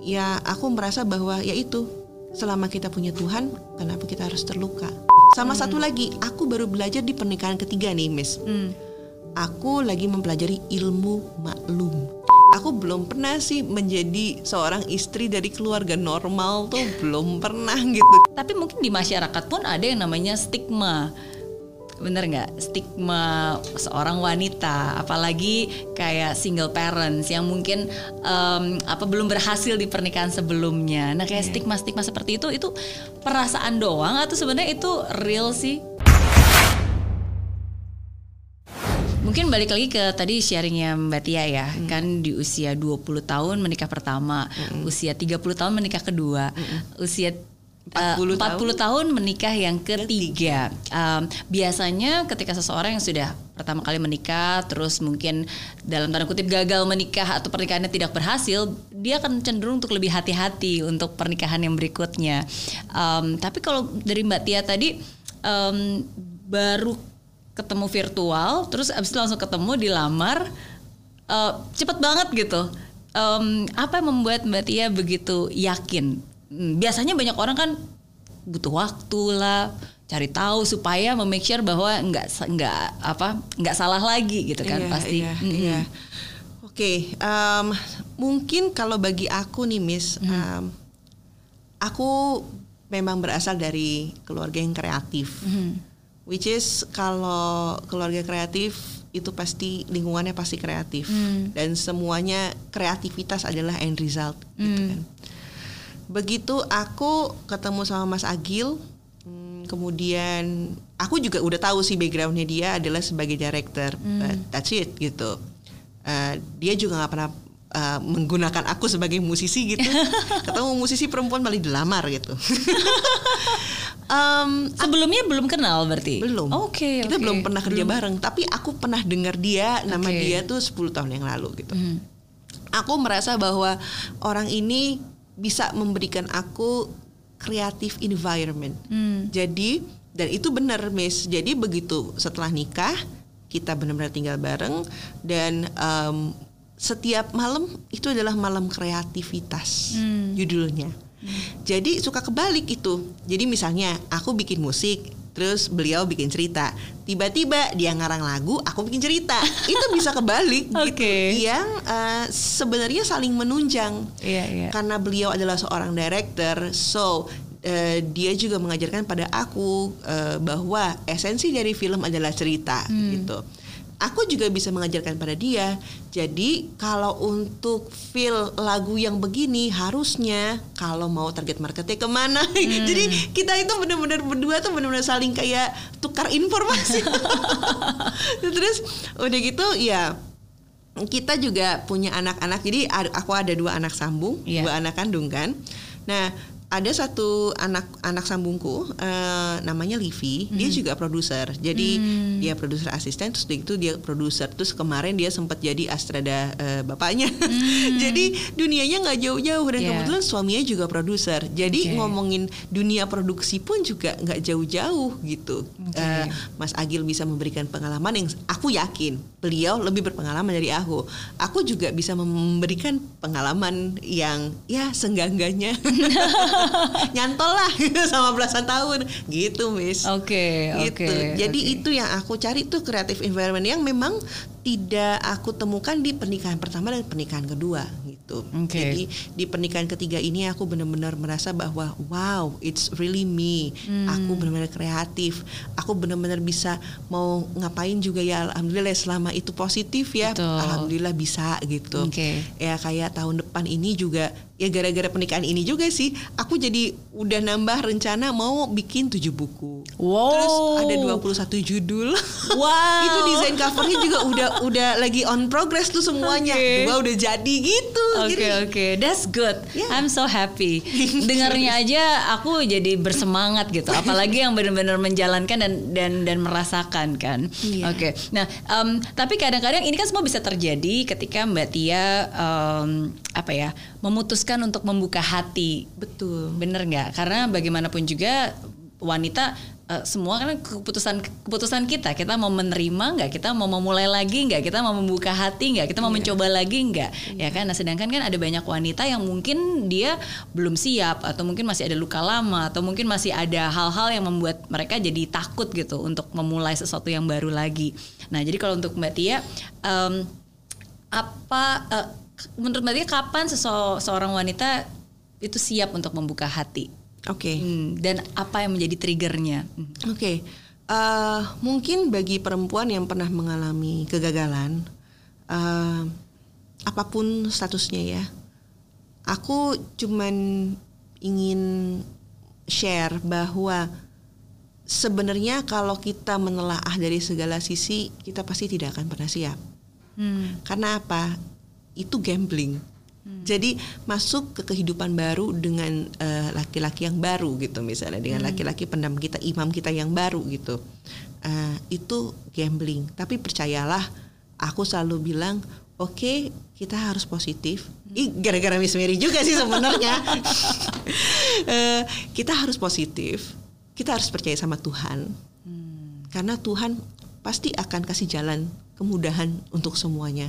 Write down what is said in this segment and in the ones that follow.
ya aku merasa bahwa ya itu selama kita punya Tuhan, kenapa kita harus terluka? Sama satu lagi, aku baru belajar di pernikahan ketiga nih, Miss. Hmm. Aku lagi mempelajari ilmu maklum. Aku belum pernah sih menjadi seorang istri dari keluarga normal tuh belum pernah gitu. Tapi mungkin di masyarakat pun ada yang namanya stigma. Bener nggak? Stigma seorang wanita, apalagi kayak single parents yang mungkin em, apa belum berhasil di pernikahan sebelumnya. Nah, kayak stigma-stigma seperti itu itu perasaan doang atau sebenarnya itu real sih? Mungkin balik lagi ke tadi sharingnya Mbak Tia ya, kan di usia 20 tahun menikah pertama, usia 30 tahun menikah kedua, usia eh, 40 40 tahun menikah yang ketiga. Um, biasanya ketika seseorang yang sudah pertama kali menikah, terus mungkin dalam tanda kutip gagal menikah atau pernikahannya tidak berhasil, dia akan cenderung untuk lebih hati-hati untuk pernikahan yang berikutnya. Um, tapi kalau dari Mbak Tia tadi um, baru ketemu virtual, terus abis itu langsung ketemu dilamar, uh, cepet banget gitu. Em, apa yang membuat Mbak Tia begitu yakin? Hmm, Biasanya banyak orang kan butuh waktu lah, cari tahu supaya memake sure bahwa nggak nggak apa nggak salah lagi gitu kan Iya, pasti. Iya, Mm-mm. iya. Oke, em, mungkin kalau bagi aku nih, Miss, em, aku memang berasal dari keluarga yang kreatif. Mhm. Which is kalau keluarga kreatif itu pasti lingkungannya pasti kreatif Hmm. dan semuanya kreativitas adalah end result gitu Hmm. kan. Begitu aku ketemu sama Mas Agil, hmm, kemudian aku juga udah tahu sih backgroundnya dia adalah sebagai director, but that's it gitu. Eh, dia juga nggak pernah eh, menggunakan aku sebagai musisi gitu. ketemu musisi perempuan malah dilamar gitu. Em, Sebelumnya belum kenal berarti? belum. Oke. Kita oke. belum pernah kerja bareng, tapi aku pernah dengar dia nama Oke. dia tuh 10 tahun yang lalu gitu. Mhm. Aku merasa bahwa orang ini bisa memberikan aku creative environment. Hmm. Jadi dan itu benar, Miss. Jadi begitu setelah nikah kita benar-benar tinggal bareng dan em, setiap malam itu adalah malam kreativitas Hmm. judulnya. Jadi suka kebalik itu. Jadi misalnya aku bikin musik, terus beliau bikin cerita. Tiba-tiba dia ngarang lagu, aku bikin cerita. itu bisa kebalik gitu. Oke. Yang eh, sebenarnya saling menunjang. Iya iya. Karena beliau adalah seorang director, so eh, dia juga mengajarkan pada aku eh, bahwa esensi dari film adalah cerita gitu. Aku juga bisa mengajarkan pada dia. Jadi kalau untuk feel lagu yang begini harusnya kalau mau target marketnya ke mana. Jadi kita itu benar-benar berdua tuh benar-benar saling kayak tukar informasi. Terus udah gitu ya kita juga punya anak-anak jadi ad- aku ada dua anak sambung Iya. dua anak kandung kan nah ada satu anak anak sambungku eh, namanya Livi dia juga produser. Jadi dia produser asisten. Terus itu dia produser. Terus kemarin dia sempat jadi astrada eh, bapaknya. Jadi dunianya nggak jauh-jauh. Dan Yeah. kebetulan suaminya juga produser. Jadi Oke. ngomongin dunia produksi pun juga nggak jauh-jauh gitu. Oke. Eh, Mas Agil bisa memberikan pengalaman yang aku yakin beliau lebih berpengalaman dari aku. Aku juga bisa memberikan pengalaman yang ya senggangganya nyantol lah sama belasan tahun gitu, Miss. Oke gitu. oke. Jadi oke. itu yang aku cari tuh creative environment yang memang tidak aku temukan di pernikahan pertama dan pernikahan kedua gitu. Oke. Jadi di pernikahan ketiga ini aku benar-benar merasa bahwa wow, it's really me. Hmm. Aku benar-benar kreatif. Aku benar-benar bisa mau ngapain juga ya alhamdulillah selama itu positif ya. Betul. Alhamdulillah bisa gitu. Oke. Ya kayak tahun depan ini juga ya gara-gara pernikahan ini juga sih aku jadi udah nambah rencana mau bikin tujuh buku. Wow. Terus ada 21 judul. Wow. itu desain covernya juga udah udah lagi on progress tuh semuanya. Oke. Dua udah jadi gitu. Oke Jadi, oke, that's good. Yeah. I'm so happy. Dengarnya aja aku jadi bersemangat gitu. Apalagi yang benar-benar menjalankan dan dan dan merasakan kan. Iya. Oke. Nah, em, tapi kadang-kadang ini kan semua bisa terjadi ketika Mbak Tia em, apa ya memutuskan untuk membuka hati. Betul. Bener nggak? Karena bagaimanapun juga wanita uh, semua kan keputusan keputusan kita kita mau menerima nggak kita mau memulai lagi nggak kita mau membuka hati nggak kita mau yeah. mencoba lagi nggak yeah. ya kan nah sedangkan kan ada banyak wanita yang mungkin dia belum siap atau mungkin masih ada luka lama atau mungkin masih ada hal-hal yang membuat mereka jadi takut gitu untuk memulai sesuatu yang baru lagi nah jadi kalau untuk mbak Tia um, apa uh, menurut mbak Tia kapan seseorang wanita itu siap untuk membuka hati Oke. Okay. Hmm, dan apa yang menjadi triggernya? Hmm. Oke. Okay. Uh, eh, mungkin bagi perempuan yang pernah mengalami kegagalan, uh, apa pun statusnya ya, aku cuman ingin share bahwa sebenarnya kalau kita menelaah dari segala sisi, kita pasti tidak akan pernah siap. Hmm. Karena apa? Itu gambling Hmm. Jadi masuk ke kehidupan baru dengan eh, laki-laki uh, yang baru gitu misalnya dengan hmm. laki-laki hmm. pendam kita imam kita yang baru gitu uh, itu gambling tapi percayalah aku selalu bilang oke okay, kita harus positif hmm. gara-gara Miss Mary juga sih sebenarnya uh, kita harus positif kita harus percaya sama Tuhan hmm. karena Tuhan pasti akan kasih jalan kemudahan untuk semuanya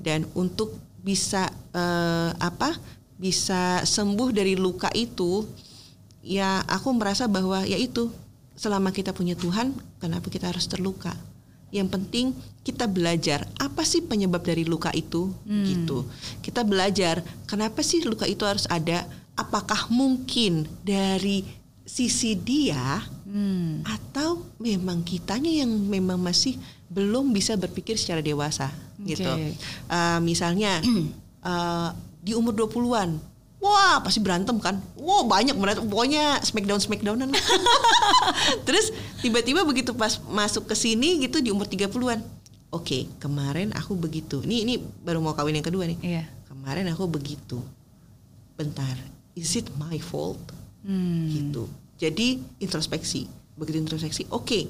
dan untuk bisa uh, apa bisa sembuh dari luka itu ya aku merasa bahwa ya itu selama kita punya Tuhan kenapa kita harus terluka? Yang penting kita belajar apa sih penyebab dari luka itu? Hmm. gitu. Kita belajar kenapa sih luka itu harus ada? Apakah mungkin dari sisi dia hmm. atau memang kitanya yang memang masih belum bisa berpikir secara dewasa okay. gitu. Uh, misalnya uh, di umur 20-an, wah pasti berantem kan. Wah banyak berantem, pokoknya smackdown smackdownan. Terus tiba-tiba begitu pas masuk ke sini gitu di umur 30-an. Oke, okay, kemarin aku begitu. Ini ini baru mau kawin yang kedua nih. Iya. Kemarin aku begitu. Bentar, is it my fault? Hmm. Gitu. Jadi introspeksi. Begitu introspeksi, oke. Okay,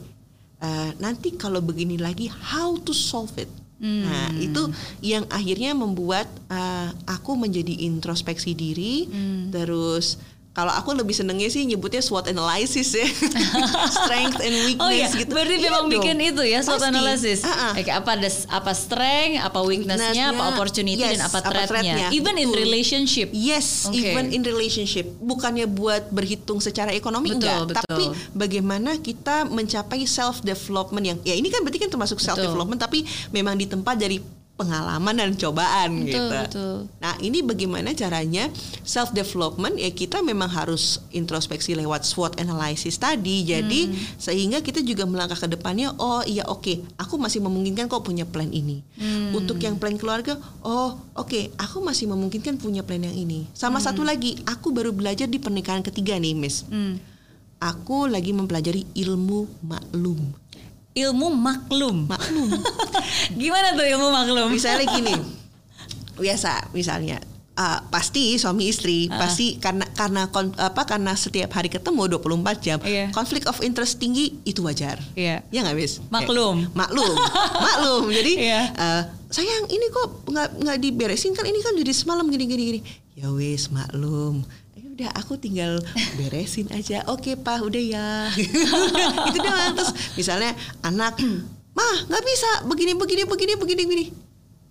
uh, nanti kalau begini lagi how to solve it hmm. nah itu yang akhirnya membuat uh, aku menjadi introspeksi diri hmm. terus kalau aku lebih senengnya sih nyebutnya SWOT analysis ya, strength and weakness oh, iya. gitu. Berarti iya memang dong. bikin itu ya SWOT Pasti. analysis. Uh-uh. Like apa ada apa strength, apa weaknessnya, apa opportunity yes, dan apa threatnya. Threat even in relationship. Yes, okay. even in relationship. Bukannya buat berhitung secara ekonomi betul, enggak, betul. tapi bagaimana kita mencapai self development yang ya ini kan berarti kan termasuk self development tapi memang di tempat dari pengalaman dan cobaan betul, gitu. Betul. Nah, ini bagaimana caranya self development ya kita memang harus introspeksi lewat SWOT analysis tadi. Jadi hmm. sehingga kita juga melangkah ke depannya, oh iya oke, okay, aku masih memungkinkan kok punya plan ini. Hmm. Untuk yang plan keluarga, oh oke, okay, aku masih memungkinkan punya plan yang ini. Sama hmm. satu lagi, aku baru belajar di pernikahan ketiga nih, Miss. Hmm. Aku lagi mempelajari ilmu maklum ilmu maklum. Maklum. Gimana tuh ilmu maklum? Misalnya gini. biasa misalnya uh, pasti suami istri uh. pasti karena karena kon, apa karena setiap hari ketemu 24 jam yeah. konflik of interest tinggi itu wajar yeah. ya nggak bis maklum eh, maklum maklum jadi yeah. uh, sayang ini kok nggak nggak diberesin kan ini kan jadi semalam gini gini gini ya wis maklum udah aku tinggal beresin aja. Oke okay, pak udah ya. Itu doang. Terus misalnya anak mah nggak bisa. Begini begini begini begini begini.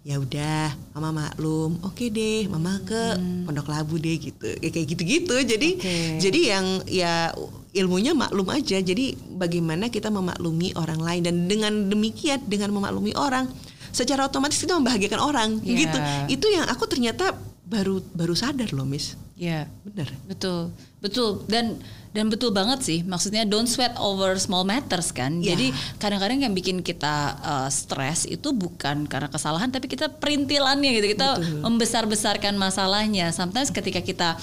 Ya udah mama maklum. Oke okay deh mama ke hmm. pondok labu deh gitu. Ya, kayak gitu gitu jadi okay. jadi yang ya ilmunya maklum aja. Jadi bagaimana kita memaklumi orang lain? Dan dengan demikian dengan memaklumi orang secara otomatis kita membahagiakan orang. Yeah. gitu. Itu yang aku ternyata baru baru sadar loh miss Ya, benar. Betul, betul. Dan dan betul banget sih. Maksudnya don't sweat over small matters kan. Ya. Jadi kadang-kadang yang bikin kita uh, stres itu bukan karena kesalahan, tapi kita perintilannya gitu. Kita membesar-besarkan masalahnya. Sometimes ketika kita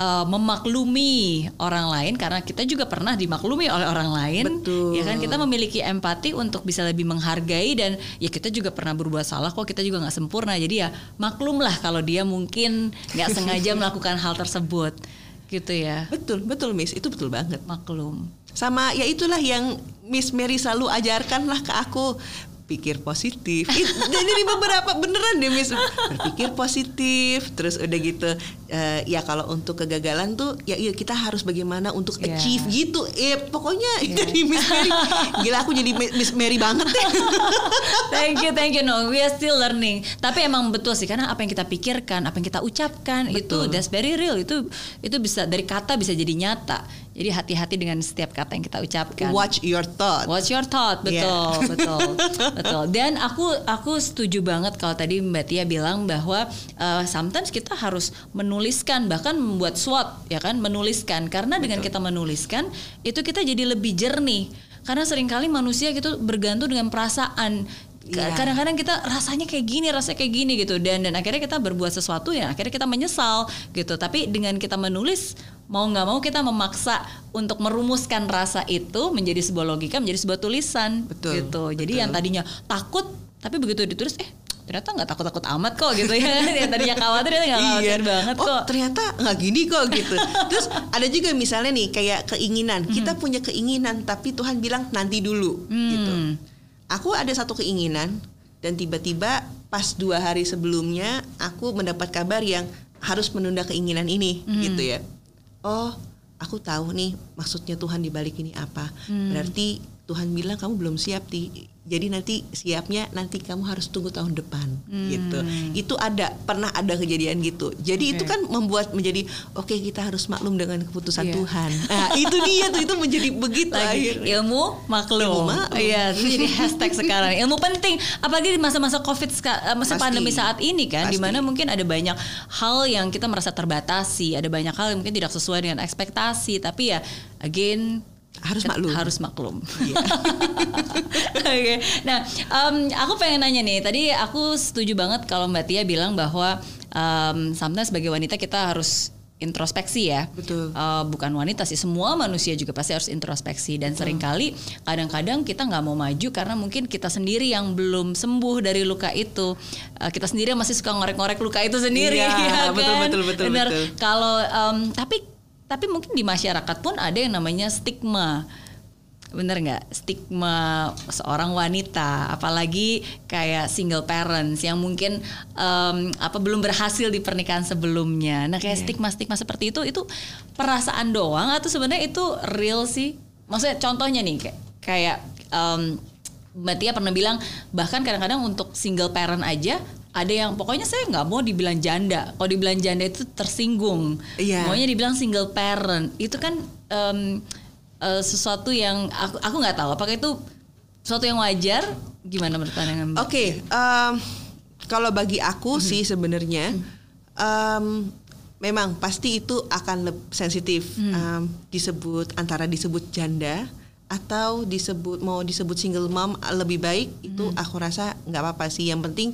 uh, memaklumi orang lain, karena kita juga pernah dimaklumi oleh orang lain, betul. ya kan kita memiliki empati untuk bisa lebih menghargai dan ya kita juga pernah berbuat salah kok. Kita juga nggak sempurna. Jadi ya maklumlah kalau dia mungkin nggak sengaja melakukan hal tersebut gitu ya. Betul, betul Miss, itu betul banget. Maklum. Sama ya itulah yang Miss Mary selalu ajarkan lah ke aku berpikir positif. It, jadi beberapa beneran deh Miss berpikir positif. Terus udah gitu uh, ya kalau untuk kegagalan tuh ya iya kita harus bagaimana untuk yeah. achieve gitu. Eh pokoknya yeah. jadi Miss Mary. Gila aku jadi Miss Mary banget deh. thank you, thank you. No, we are still learning. Tapi emang betul sih karena apa yang kita pikirkan, apa yang kita ucapkan betul. itu that's very real. Itu itu bisa dari kata bisa jadi nyata. Jadi hati-hati dengan setiap kata yang kita ucapkan. Watch your thought. Watch your thought, betul, yeah. betul, betul. Dan aku aku setuju banget kalau tadi Mbak Tia bilang bahwa uh, sometimes kita harus menuliskan bahkan membuat SWOT ya kan, menuliskan karena betul. dengan kita menuliskan itu kita jadi lebih jernih. Karena sering kali manusia gitu bergantung dengan perasaan yeah. kadang-kadang kita rasanya kayak gini rasanya kayak gini gitu dan dan akhirnya kita berbuat sesuatu ya akhirnya kita menyesal gitu tapi dengan kita menulis mau nggak mau kita memaksa untuk merumuskan rasa itu menjadi sebuah logika menjadi sebuah tulisan betul, gitu jadi betul. yang tadinya takut tapi begitu ditulis eh ternyata nggak takut-takut amat kok gitu ya yang tadinya khawatir ternyata nggak khawatir iya. banget oh, kok ternyata nggak gini kok gitu terus ada juga misalnya nih kayak keinginan hmm. kita punya keinginan tapi Tuhan bilang nanti dulu hmm. gitu aku ada satu keinginan dan tiba-tiba pas dua hari sebelumnya aku mendapat kabar yang harus menunda keinginan ini hmm. gitu ya oh aku tahu nih maksudnya Tuhan dibalik ini apa hmm. berarti Tuhan bilang kamu belum siap di jadi nanti siapnya nanti kamu harus tunggu tahun depan hmm. gitu itu ada pernah ada kejadian gitu jadi okay. itu kan membuat menjadi oke okay, kita harus maklum dengan keputusan yeah. Tuhan nah itu dia tuh itu menjadi begitu Lagi, akhirnya. ilmu maklum iya itu jadi hashtag sekarang ilmu penting apalagi di masa-masa covid eh, masa Pasti. pandemi saat ini kan di mana mungkin ada banyak hal yang kita merasa terbatasi ada banyak hal yang mungkin tidak sesuai dengan ekspektasi tapi ya again harus maklum harus maklum yeah. oke okay. nah um, aku pengen nanya nih tadi aku setuju banget kalau mbak Tia bilang bahwa um, sometimes sebagai wanita kita harus introspeksi ya. Betul. Uh, bukan wanita sih, semua manusia juga pasti harus introspeksi dan Betul. sering kali kadang-kadang kita nggak mau maju karena mungkin kita sendiri yang belum sembuh dari luka itu. Uh, kita sendiri masih suka ngorek-ngorek luka itu sendiri. Iya, ya kan? betul betul betul. Benar. betul. Kalau um, tapi tapi mungkin di masyarakat pun ada yang namanya stigma. Bener nggak? Stigma seorang wanita apalagi kayak single parents yang mungkin um, apa belum berhasil di pernikahan sebelumnya. Nah kayak yeah. stigma stigma seperti itu itu perasaan doang atau sebenarnya itu real sih? Maksudnya contohnya nih kayak kayak um, Mbak Tia pernah bilang bahkan kadang-kadang untuk single parent aja ada yang pokoknya saya nggak mau dibilang janda. Kalau dibilang janda itu tersinggung. Yeah. maunya dibilang single parent. Itu kan um, uh, sesuatu yang aku aku nggak tahu. Apakah itu sesuatu yang wajar? Gimana menurut anda Oke okay, um, kalau bagi aku hmm. sih sebenarnya um, memang pasti itu akan sensitif hmm. um, disebut antara disebut janda atau disebut mau disebut single mom lebih baik itu hmm. aku rasa nggak apa-apa sih yang penting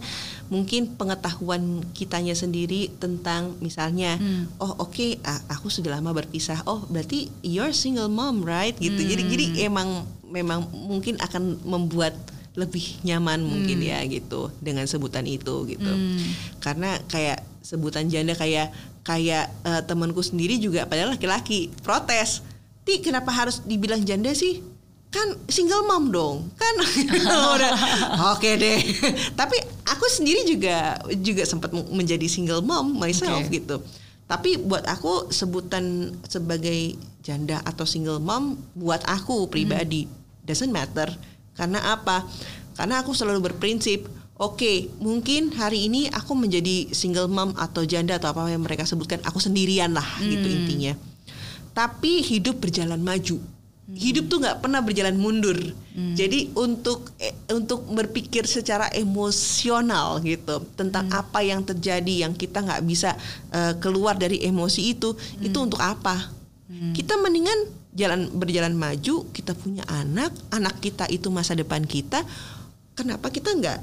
mungkin pengetahuan kitanya sendiri tentang misalnya hmm. oh oke okay, aku sudah lama berpisah oh berarti you're single mom right gitu hmm. jadi jadi emang memang mungkin akan membuat lebih nyaman mungkin hmm. ya gitu dengan sebutan itu gitu hmm. karena kayak sebutan janda kayak kayak uh, temanku sendiri juga padahal laki-laki protes Ti kenapa harus dibilang janda sih? Kan single mom dong. Kan udah oke okay deh. Tapi aku sendiri juga juga sempat menjadi single mom myself okay. gitu. Tapi buat aku sebutan sebagai janda atau single mom buat aku pribadi hmm. doesn't matter. Karena apa? Karena aku selalu berprinsip Oke, okay, mungkin hari ini aku menjadi single mom atau janda atau apa yang mereka sebutkan, aku sendirian lah gitu hmm. gitu intinya tapi hidup berjalan maju. Hmm. Hidup tuh nggak pernah berjalan mundur. Hmm. Jadi untuk eh, untuk berpikir secara emosional gitu tentang hmm. apa yang terjadi yang kita nggak bisa uh, keluar dari emosi itu, hmm. itu untuk apa? Hmm. Kita mendingan jalan berjalan maju. Kita punya anak, anak kita itu masa depan kita. Kenapa kita nggak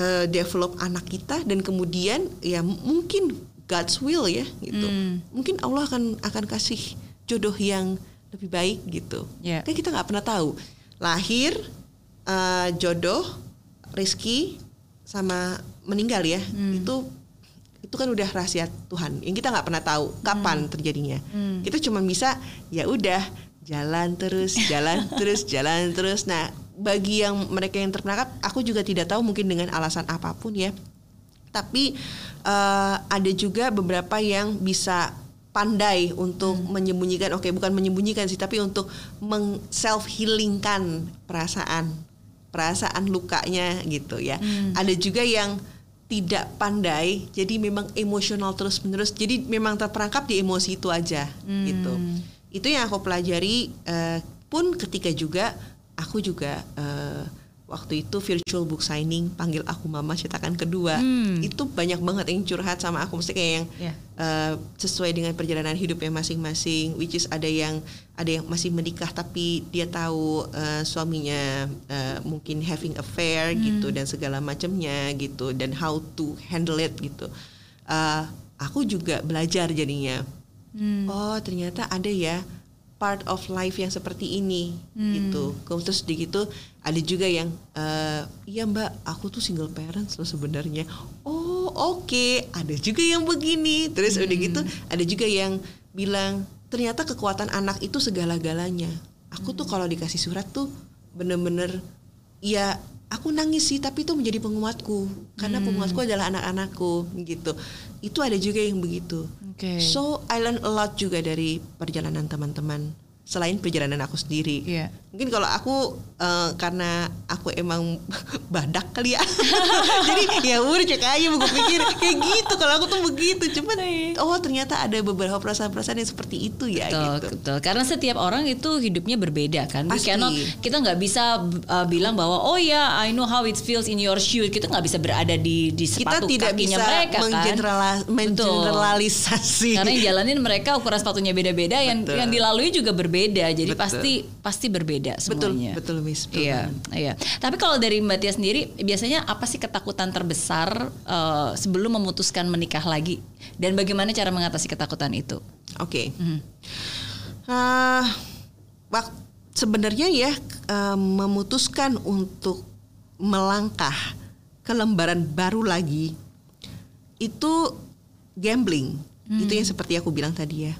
uh, develop anak kita dan kemudian ya mungkin God's will ya gitu. Hmm. Mungkin Allah akan akan kasih jodoh yang lebih baik gitu. Yeah. Kan kita nggak pernah tahu. Lahir uh, jodoh Rizky sama meninggal ya hmm. itu itu kan udah rahasia Tuhan yang kita nggak pernah tahu kapan hmm. terjadinya. Hmm. Kita cuma bisa ya udah jalan terus, jalan terus, jalan terus. Nah bagi yang mereka yang terperangkap, aku juga tidak tahu mungkin dengan alasan apa pun ya. Tapi uh, ada juga beberapa yang bisa pandai untuk hmm. menyembunyikan, oke okay, bukan menyembunyikan sih, tapi untuk meng self healingkan perasaan, perasaan lukanya gitu ya. Hmm. Ada juga yang tidak pandai, jadi memang emosional terus menerus, jadi memang terperangkap di emosi itu aja hmm. gitu. Itu yang aku pelajari. Uh, pun ketika juga aku juga uh, waktu itu virtual book signing panggil aku mama cetakan kedua hmm. itu banyak banget yang curhat sama aku mesti kayak yang yeah. Ya. uh, sesuai dengan perjalanan hidupnya masing-masing which is ada yang ada yang masih menikah tapi dia tahu uh, suaminya uh, mungkin having affair hmm. gitu dan segala macamnya gitu dan how to handle it gitu uh, aku juga belajar jadinya hmm. oh ternyata ada ya part of life yang seperti ini hmm. gitu. Terus di gitu ada juga yang uh, iya mbak aku tuh single parents loh sebenarnya. Oh oke okay. ada juga yang begini. Terus hmm. udah gitu ada juga yang bilang ternyata kekuatan anak itu segala-galanya. Aku hmm. tuh kalau dikasih surat tuh bener-bener ya aku nangis sih tapi itu menjadi penguatku karena hmm. penguatku adalah anak-anakku gitu itu ada juga yang begitu okay. so I learn a lot juga dari perjalanan teman-teman selain perjalanan aku sendiri. Yeah. Mungkin kalau aku uh, karena aku emang badak kali ya. Jadi ya udah cek aja gue pikir kayak gitu kalau aku tuh begitu. Cuman oh ternyata ada beberapa perasaan-perasaan yang seperti itu ya betul, gitu. Betul. Karena setiap orang itu hidupnya berbeda kan. Pasti. Cannot, kita nggak bisa uh, bilang bahwa oh ya I know how it feels in your shoes. Kita nggak bisa berada di di sepatu kita tidak kakinya bisa mereka kan. Mengeneralisasi. Karena yang jalanin mereka ukuran sepatunya beda-beda yang yang dilalui juga berbeda berbeda jadi betul. pasti pasti berbeda semuanya betul betul miss. Betul iya iya. Tapi kalau dari mbak Tia sendiri biasanya apa sih ketakutan terbesar uh, sebelum memutuskan menikah lagi? Dan bagaimana cara mengatasi ketakutan itu? Oke. Okay. hmm. uh, sebenarnya ya uh, memutuskan untuk melangkah ke lembaran baru lagi itu gambling. Hmm. itu yang seperti aku bilang tadi ya.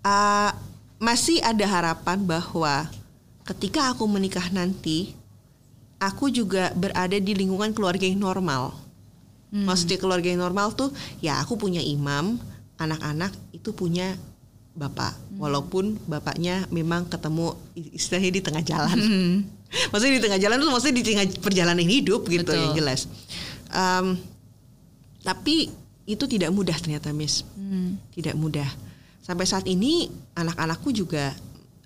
Uh, masih ada harapan bahwa ketika aku menikah nanti, aku juga berada di lingkungan keluarga yang normal. Hmm. Maksudnya keluarga yang normal tuh, ya aku punya imam, anak-anak itu punya bapak, hmm. walaupun bapaknya memang ketemu istilahnya di tengah jalan. Hmm. maksudnya di tengah jalan tuh maksudnya di tengah perjalanan hidup gitu Betul. yang jelas. Um, tapi itu tidak mudah ternyata, Miss. Hmm. Tidak mudah sampai saat ini anak-anakku juga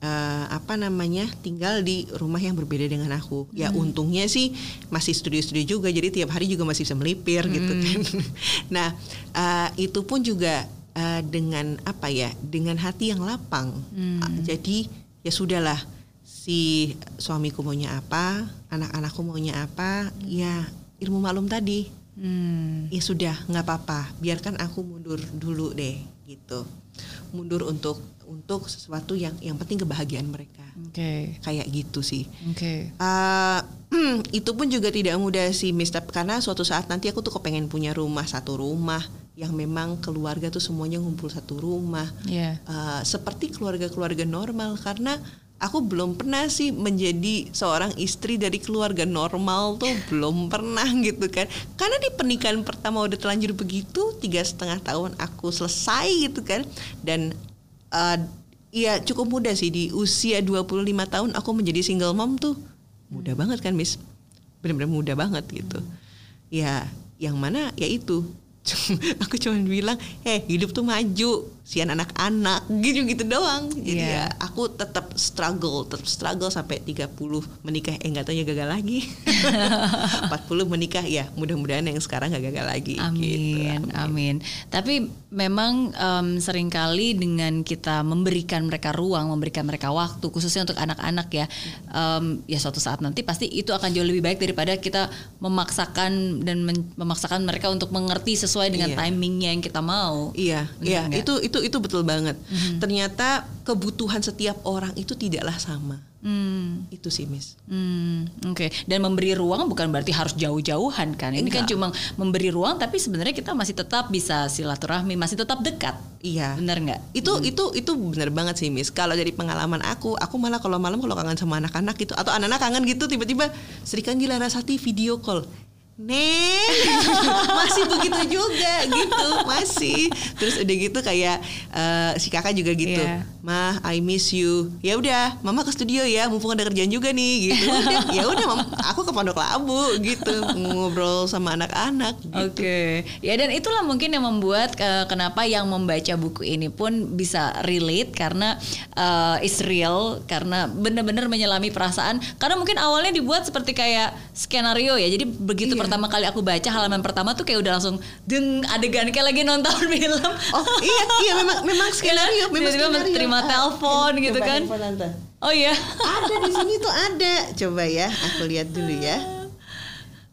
uh, apa namanya tinggal di rumah yang berbeda dengan aku. Ya hmm. untungnya sih masih studio-studio juga, jadi tiap hari juga masih bisa melipir hmm. gitu kan. nah uh, itu pun juga uh, dengan apa ya, dengan hati yang lapang. Hmm. Uh, jadi ya sudahlah si suamiku maunya apa, anak-anakku maunya apa, hmm. ya ilmu maklum tadi. Hmm. Ya sudah nggak apa-apa, biarkan aku mundur dulu deh gitu mundur untuk untuk sesuatu yang yang penting kebahagiaan mereka. Oke. Okay. Kayak gitu sih. Oke. Okay. Uh, itu pun juga tidak mudah sih, Mister, karena suatu saat nanti aku tuh kepengen punya rumah satu rumah yang memang keluarga tuh semuanya ngumpul satu rumah. Yeah. Iya. Uh, seperti keluarga-keluarga normal karena aku belum pernah sih menjadi seorang istri dari keluarga normal tuh belum pernah gitu kan. Karena di pernikahan pertama udah telanjur begitu tiga setengah tahun aku selesai gitu kan. Dan uh, ya cukup mudah sih di usia 25 tahun aku menjadi single mom tuh. Mudah banget kan miss? Benar-benar mudah banget gitu. Ya yang mana? Ya itu. Aku cuma bilang eh hidup tuh maju sian anak-anak gitu gitu doang jadi yeah. ya aku tetap struggle tetap struggle sampai 30 menikah eh nggak tahu ya gagal lagi 40 menikah ya mudah-mudahan yang sekarang gak gagal lagi amin gitu. amin. amin tapi memang um, sering kali dengan kita memberikan mereka ruang memberikan mereka waktu khususnya untuk anak-anak ya um, ya suatu saat nanti pasti itu akan jauh lebih baik daripada kita memaksakan dan memaksakan mereka untuk mengerti sesuai dengan yeah. timingnya yang kita mau iya iya itu itu itu itu betul banget. Ternyata kebutuhan setiap orang itu tidaklah sama. Hmm. Itu sih, Miss. Hmm, oke. Dan memberi ruang bukan berarti harus jauh-jauhan kan. Ini kan Enggak. cuma memberi ruang tapi sebenarnya kita masih tetap bisa silaturahmi, masih tetap dekat. Iya. Benar nggak? Itu itu itu bener banget sih, Miss. Kalau dari pengalaman aku, aku malah kalau malam kalau kangen sama anak-anak gitu atau anak-anak kangen gitu tiba-tiba Sri Kandi Larasati video call. Neng masih begitu juga gitu masih terus udah gitu kayak eh, si kakak juga gitu Iya. mah I miss you ya udah mama ke studio ya mumpung ada kerjaan juga nih gitu ya udah aku ke Pondok Labu gitu ngobrol sama anak-anak gitu. Oke, ya dan itulah mungkin yang membuat eh, kenapa yang membaca buku ini pun bisa relate karena eh, is real karena benar-benar menyelami perasaan. Karena mungkin awalnya dibuat seperti kayak skenario ya. Jadi begitu Iya. Pertama kali aku baca halaman pertama tuh kayak udah langsung deng adegan kayak lagi nonton film. Oh iya iya memang memang skenario memang skenario. terima Ah, telepon gitu kan. Oh iya. Ada di sini tuh ada. Coba ya, aku lihat dulu ya.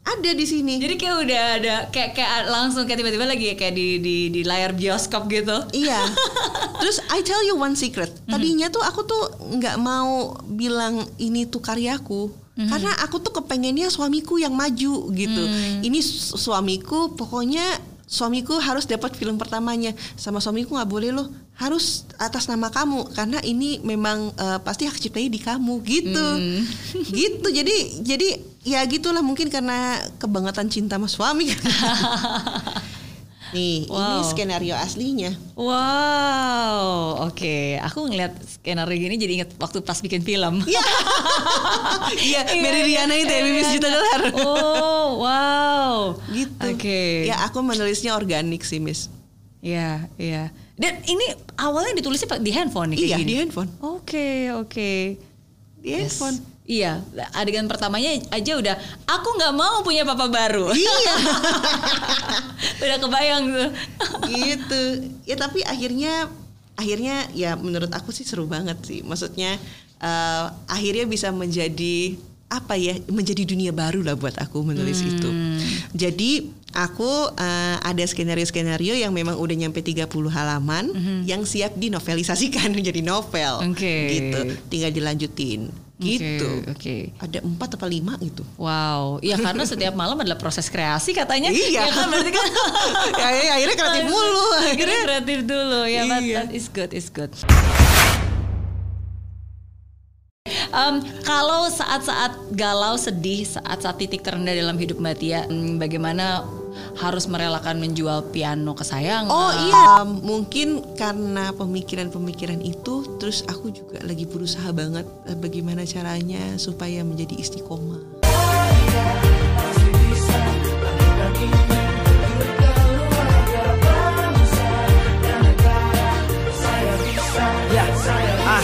Ada di sini. Jadi kayak udah ada kayak kayak langsung kayak tiba-tiba lagi kayak di di di layar bioskop gitu. Iya. Terus I tell you one secret. Tadinya tuh aku tuh nggak mau bilang ini tuh karyaku. Karena aku tuh kepengennya suamiku yang maju gitu. Ini su- suamiku pokoknya suamiku harus dapat film pertamanya. Sama suamiku nggak boleh loh. Harus atas nama kamu karena ini memang eh, pasti hak ciptanya di kamu gitu. gitu. Jadi jadi ya gitulah mungkin karena kebangetan cinta sama suami. Nih, ini Wow. skenario aslinya. Wow, oke. Aku ngeliat skenario gini jadi inget waktu pas bikin film. Iya. Iya, Mary Riana itu ya, Bibis Juta Dolar. Oh, wow. Gitu. Oke. Ya, aku menulisnya organik sih, Miss. Iya, iya. Dan ini awalnya ditulisnya di handphone nih Iya, gini. di handphone. Oke, oke. Di handphone. Iya, adegan pertamanya aja udah aku nggak mau punya papa baru. Iya, udah kebayang tuh. gitu. Ya, tapi akhirnya akhirnya ya menurut aku sih seru banget sih. Maksudnya eh, akhirnya bisa menjadi apa ya menjadi dunia baru lah buat aku menulis itu. Jadi aku eh, ada skenario-skenario yang memang udah nyampe 30 halaman yang siap dinovelisasikan menjadi novel. Oke. Gitu. Tinggal dilanjutin. Gitu. Oke. Ada empat atau lima gitu. Wow, iya karena setiap malam adalah proses kreasi katanya. Iya. Ya kan berarti kan. ya, ya, akhirnya kreatif mulu. Akhirnya kreatif dulu ya, but Iya. that is good, is good. Em, kalau saat-saat galau, sedih, saat-saat titik terendah dalam hidup Mbak Tia, hmm, bagaimana harus merelakan menjual piano kesayangan? Oh iya, mungkin karena pemikiran-pemikiran itu, terus aku juga lagi berusaha banget eh, bagaimana caranya supaya menjadi istiqomah. Ya, ah,